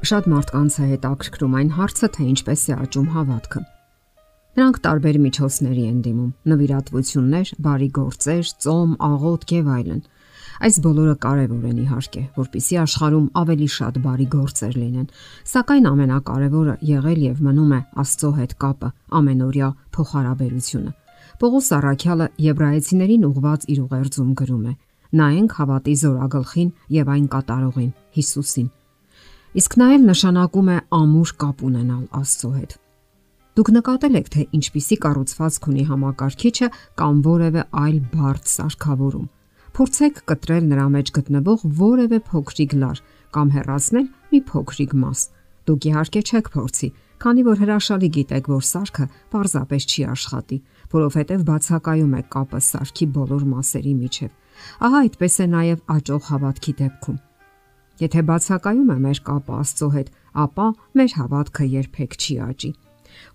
Շատ մարդկանց է հետաքրքրում այն հարցը, թե ինչպես է աճում հավատքը։ Նրանք տարբեր միջոցների են դիմում՝ նվիրատվություններ, բարի գործեր, ծոմ, աղոթք եւ այլն։ Այս բոլորը կարևոր են իհարկե, որpիսի աշխարհում ավելի շատ բարի գործեր լինեն, սակայն ամենակարևորը եղել եւ մնում է Աստծո հետ կապը, ամենօրյա փոխհարաբերությունը։ Պողոս Արաքյալը Եբրայեցիներին ուղված իր ուղերձում գրում է. Նայենք հավատի զորագլխին եւ այն կատարողին՝ Հիսուսին Իսկ նա էլ նշանակում է ամուր կապ ունենալ Աստծո հետ։ Դուք նկատել եք, թե ինչպիսի կառուցվածք ունի համակարգիչը կամ որևէ այլ բարդ սարքավորում։ Փորձեք կտրել նրա մեջ գտնվող որևէ փոքրիկ լար կամ հեռացնել մի փոքրիկ մաս։ Դուք իհարկե չեք փորձի, քանի որ հրաշալի գիտեք, որ սարքը պարզապես չի աշխատի, որովհետև բացակայում է կապը սարքի բոլոր մասերի միջև։ Ահա այդպես է նաև աճող հավատքի դեպքում Եթե բացակայում է մեր կապը Աստծո հետ, ապա մեր հավատքը երբեք չի աճի։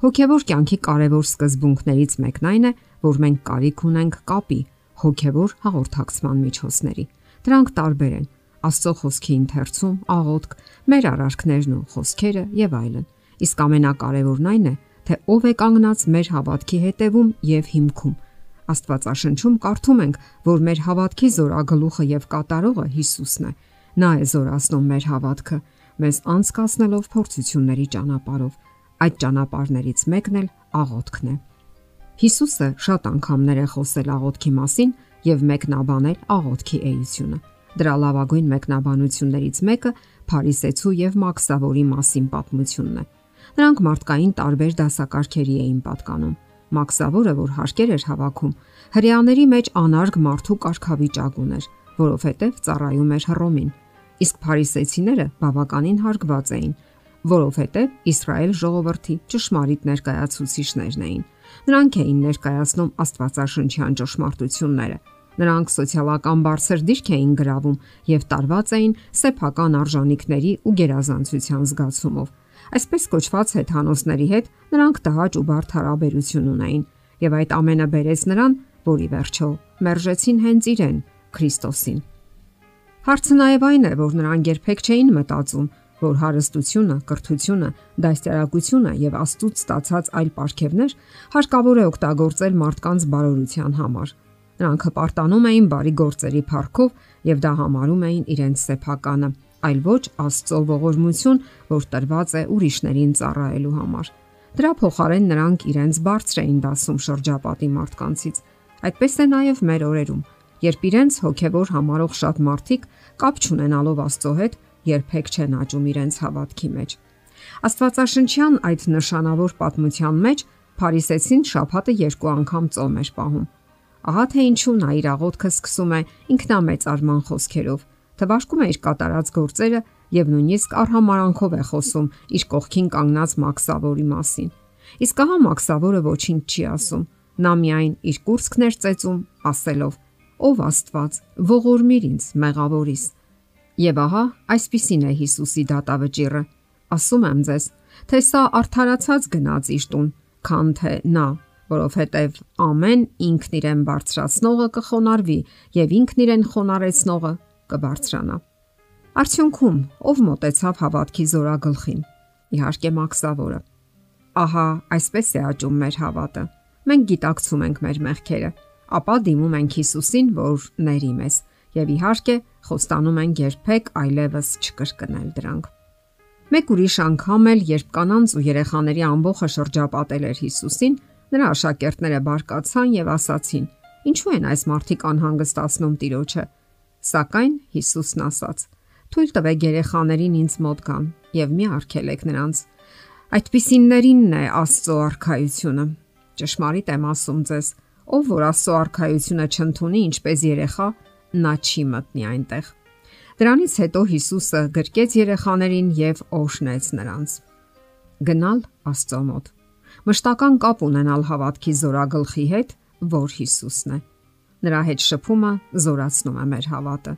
Հոգևոր կյանքի կարևոր սկզբունքներից մեկն այն է, որ մենք կարիք ունենք կապի, հոգևոր հաղորդակցման միջոցների։ Դրանք տարբեր են. Աստծո խոսքի ընթերցում, աղոթք, մեր արարքներն ու խոսքերը եւ այլն։ Իսկ ամենակարևորն այն է, թե ով է կանգնած մեր հավատքի հետևում եւ հիմքում։ Աստվածաշնչում կարդում ենք, որ մեր հավատքի զորագլուխը եւ կատարողը Հիսուսն է Նա է զորացնում մեր հավատքը, մեզ անցկացնելով փորձությունների ճանապարով։ Այդ ճանապարհներից մեկն էլ աղոթքն է։ Հիսուսը շատ անգամներ է խոսել աղոթքի մասին եւ մեկնաբանել աղոթքի էությունը։ Դրա լավագույն մեկնաբանություններից մեկը Փարիսեցու եւ Մաքսավորի մասին պատմությունն է։ Նրանք մարդկային տարբեր դասակարգերի էին պատկանում։ Մաքսավորը, որ հարկեր էր հավաքում, հрьяաների մեջ անարգ մարդու կարգավիճակ ուներ, որովհետև ծառայում էր Հռոմին իսկ փարիսեցիները բավականին հարգված էին, որովհետև Իսրայել ժողովրդի ճշմարիտ ներկայացուցիչներն էին։ Նրանք էին ներկայացնում Աստվածաշնչյան ճշմարտությունները։ Նրանք սոցիալական բարձր դիրք էին գրավում եւ տարված էին սեփական արժանինքների ու գերազանցության զգացումով։ Այսպես կոչված հետանոսների հետ նրանք տհաճ ու բարդ հարաբերություն ունեին եւ այդ ամենը բերեց նրան, որի վերջո մերժեցին հենց իրեն, Քրիստոսին։ Հարցը նաև այն է, որ նրանք երբեք չէին մտածում, որ հարստությունը, կրթությունը, դաստիարակությունը եւ Աստծուց ստացած այլ ապարքևներ հարկավոր է օգտագործել մարդկանց բարօրության համար։ Նրանք հպարտանում էին բարի գործերի փառքով եւ դա համարում էին իրենց սեփականը, այլ ոչ Աստծո ողորմություն, որ տրված է ուրիշներին ծառայելու համար։ Դրա փոխարեն նրանք իրենց բարձր էին դասում շրջապատի մարդկանցից։ Այդպես է նաև մեր օրերում երբ իրենց հոգևոր համարող շատ մարդիկ կապ չունենալով Աստծո հետ երբեք չեն աճում իրենց հավատքի մեջ։ Աստվածաշնչյան այդ նշանավոր պատմության մեջ Փարիսեցին շաբաթը երկու անգամ ծոմ էր պահում։ Ահա թե ինչու նա իր աղոթքը սկսում է ինքնամեծ արման խոսքերով, թվարկում է իր կատարած գործերը եւ նույնիսկ արհամարանքով է խոսում իր կողքին կանգնած Մաքսավորի մասին։ Իսկ ահա Մաքսավորը ոչինչ չի ասում։ Նա միայն իր կուրսքներ ծեծում, ասելով. Ով Աստված, ողորմիր ինձ մեղավորիս։ Եվ ահա այսպիսին է Հիսուսի դատավճիռը։ Ասում եմ ձեզ, թե սա արդարացած գնաց իր տուն, քան թե նա, որովհետև ամեն ինքն իրեն բարձրացնողը կխոնարհվի եւ ինքն իրեն խոնարեցնողը կբարձրանա։ Արդյունքում ով մտեցավ հավատքի զորագլխին։ Իհարկե Մաքսավորը։ Ահա այսպես է աճում մեր հավատը։ Մենք գիտակցում ենք մեր մեղքերը ապա դիմում ենք Հիսուսին, որ ների մեզ, եւ իհարկե խոստանում ենք երբեք այլևս չկրկնել դրանք։ Մեկ ուրիշ անգամ էլ, երբ կանանց ու երեխաների ամբողջը շրջապատել էր Հիսուսին, նրա աշակերտները բարկացան եւ ասացին. Ինչու են այս մարդիկ անհանգստացնում Տիրոջը։ Սակայն Հիսուսն ասաց. Թույլ տվեք երեխաներին ինձ մոտ գան եւ մի արգելեք նրանց։ Այդպիսիններինն է Աստծո արքայությունը։ Ճշմարիտ եմ ասում ձեզ, Ով որ Աստծո արքայությունը չընդունի ինչպես երեխա, նա չի մտնի այնտեղ։ Դրանից հետո Հիսուսը գրկեց երեխաներին եւ օշնեց նրանց։ Գնալ Աստծո մոտ։ Մշտական կապ ունենալ հավատքի զորագլխի հետ, որ Հիսուսն է։ Նրա հետ շփումը զորացնում է մեր հավատը։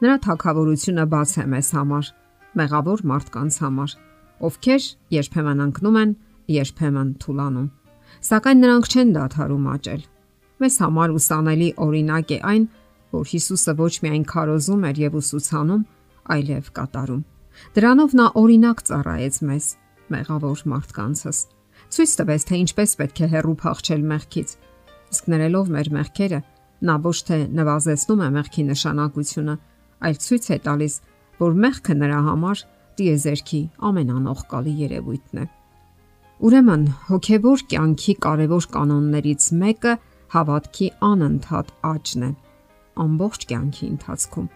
Նրա թակավորությունը բաց է մեզ համար, մեղավոր մարդկանց համար, ովքեր երբեմն ընկնում են, երբեմն թուլանում։ Սակայն նրանք չեն դադարում աճել Մեզ համար ուսանելի օրինակ է այն, որ Հիսուսը ոչ միայն քարոզում էր եւ ուսուցանում, այլև կատարում։ Դրանով նա օրինակ ծառայեց մեզ, մեղավոր մարդկանցս։ Ցույց տվեց, թե ինչպես պետք է հերրու փախչել մեղքից։ Իսկ ներելով մեր մեղքերը, նա ոչ թե նվազեցնում է մեղքի նշանակությունը, այլ ցույց է տալիս, որ մեղքը նրա համար տիեզերքի ամենանողկալի երևույթն է։ Ուրեմն հոգևոր կյանքի կարևոր կանոններից մեկը հավատքի անընդհատ աճն է ամբողջ կյանքի ընթացքում։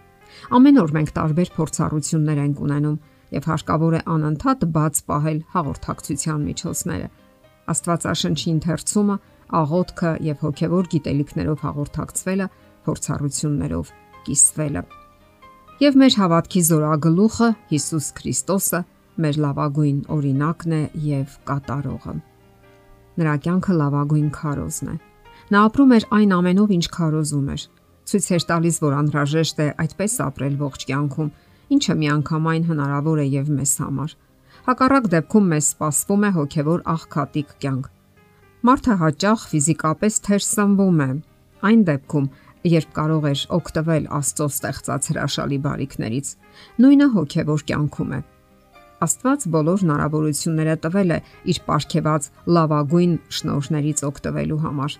Ամեն օր մենք տարբեր փորձառություններ ենք ունենում եւ հարկավոր է անընդհատ բաց պահել հաղորդակցության միջոցները։ Աստվածաշնչի ընթերցումը, աղոթքը եւ հոգեվոր գիտելիքներով հաղորդակցվելը, փորձառություններով կիսվելը։ Եվ մեր հավատքի զորագլուխը Հիսուս Քրիստոսը մեր լավագույն օրինակն է եւ կատարողը։ Նրա կյանքը լավագույն քարոզն է։ Նա ապրում էր այն ամենով, ինչ քարոզում էր ցույց էր տալիս, որ անհրաժեշտ է այդպես ապրել ողջ կյանքում, ինչը միանգամայն հնարավոր է եւ մեզ համար։ Հակառակ դեպքում մեզ սպասվում է հոգեվոր աղքատիկ կյանք։ Մարդը հաճախ ֆիզիկապես թեր սնվում է։ Այն դեպքում, երբ կարող էր օգտվել Աստծո ստեղծած հրաշալի բարիքներից, նույնը հոգեվոր կյանքում է։ Աստված բոլոր հնարավորությունները տվել է իր ապարքեված լավագույն շնորհներից օգտվելու համար։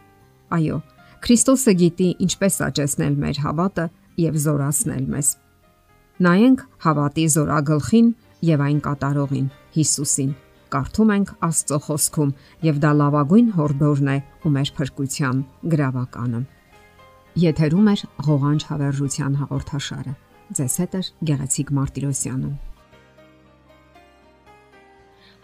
Այո, Քրիստոսը գիտի ինչպես աճեցնել մեր հավատը եւ զորացնել մեզ։ Նայենք հավատի զորագլխին եւ այն կատարողին Հիսուսին։ Կարդում ենք Աստծո խոսքում եւ դա լավագույն հորդորն է ու մեր փրկության գրավականը։ Եթերում է ղողանջ հավերժության հաղորդաշարը։ Ձեզ հետ է Գեղեցիկ Մարտիրոսյանը։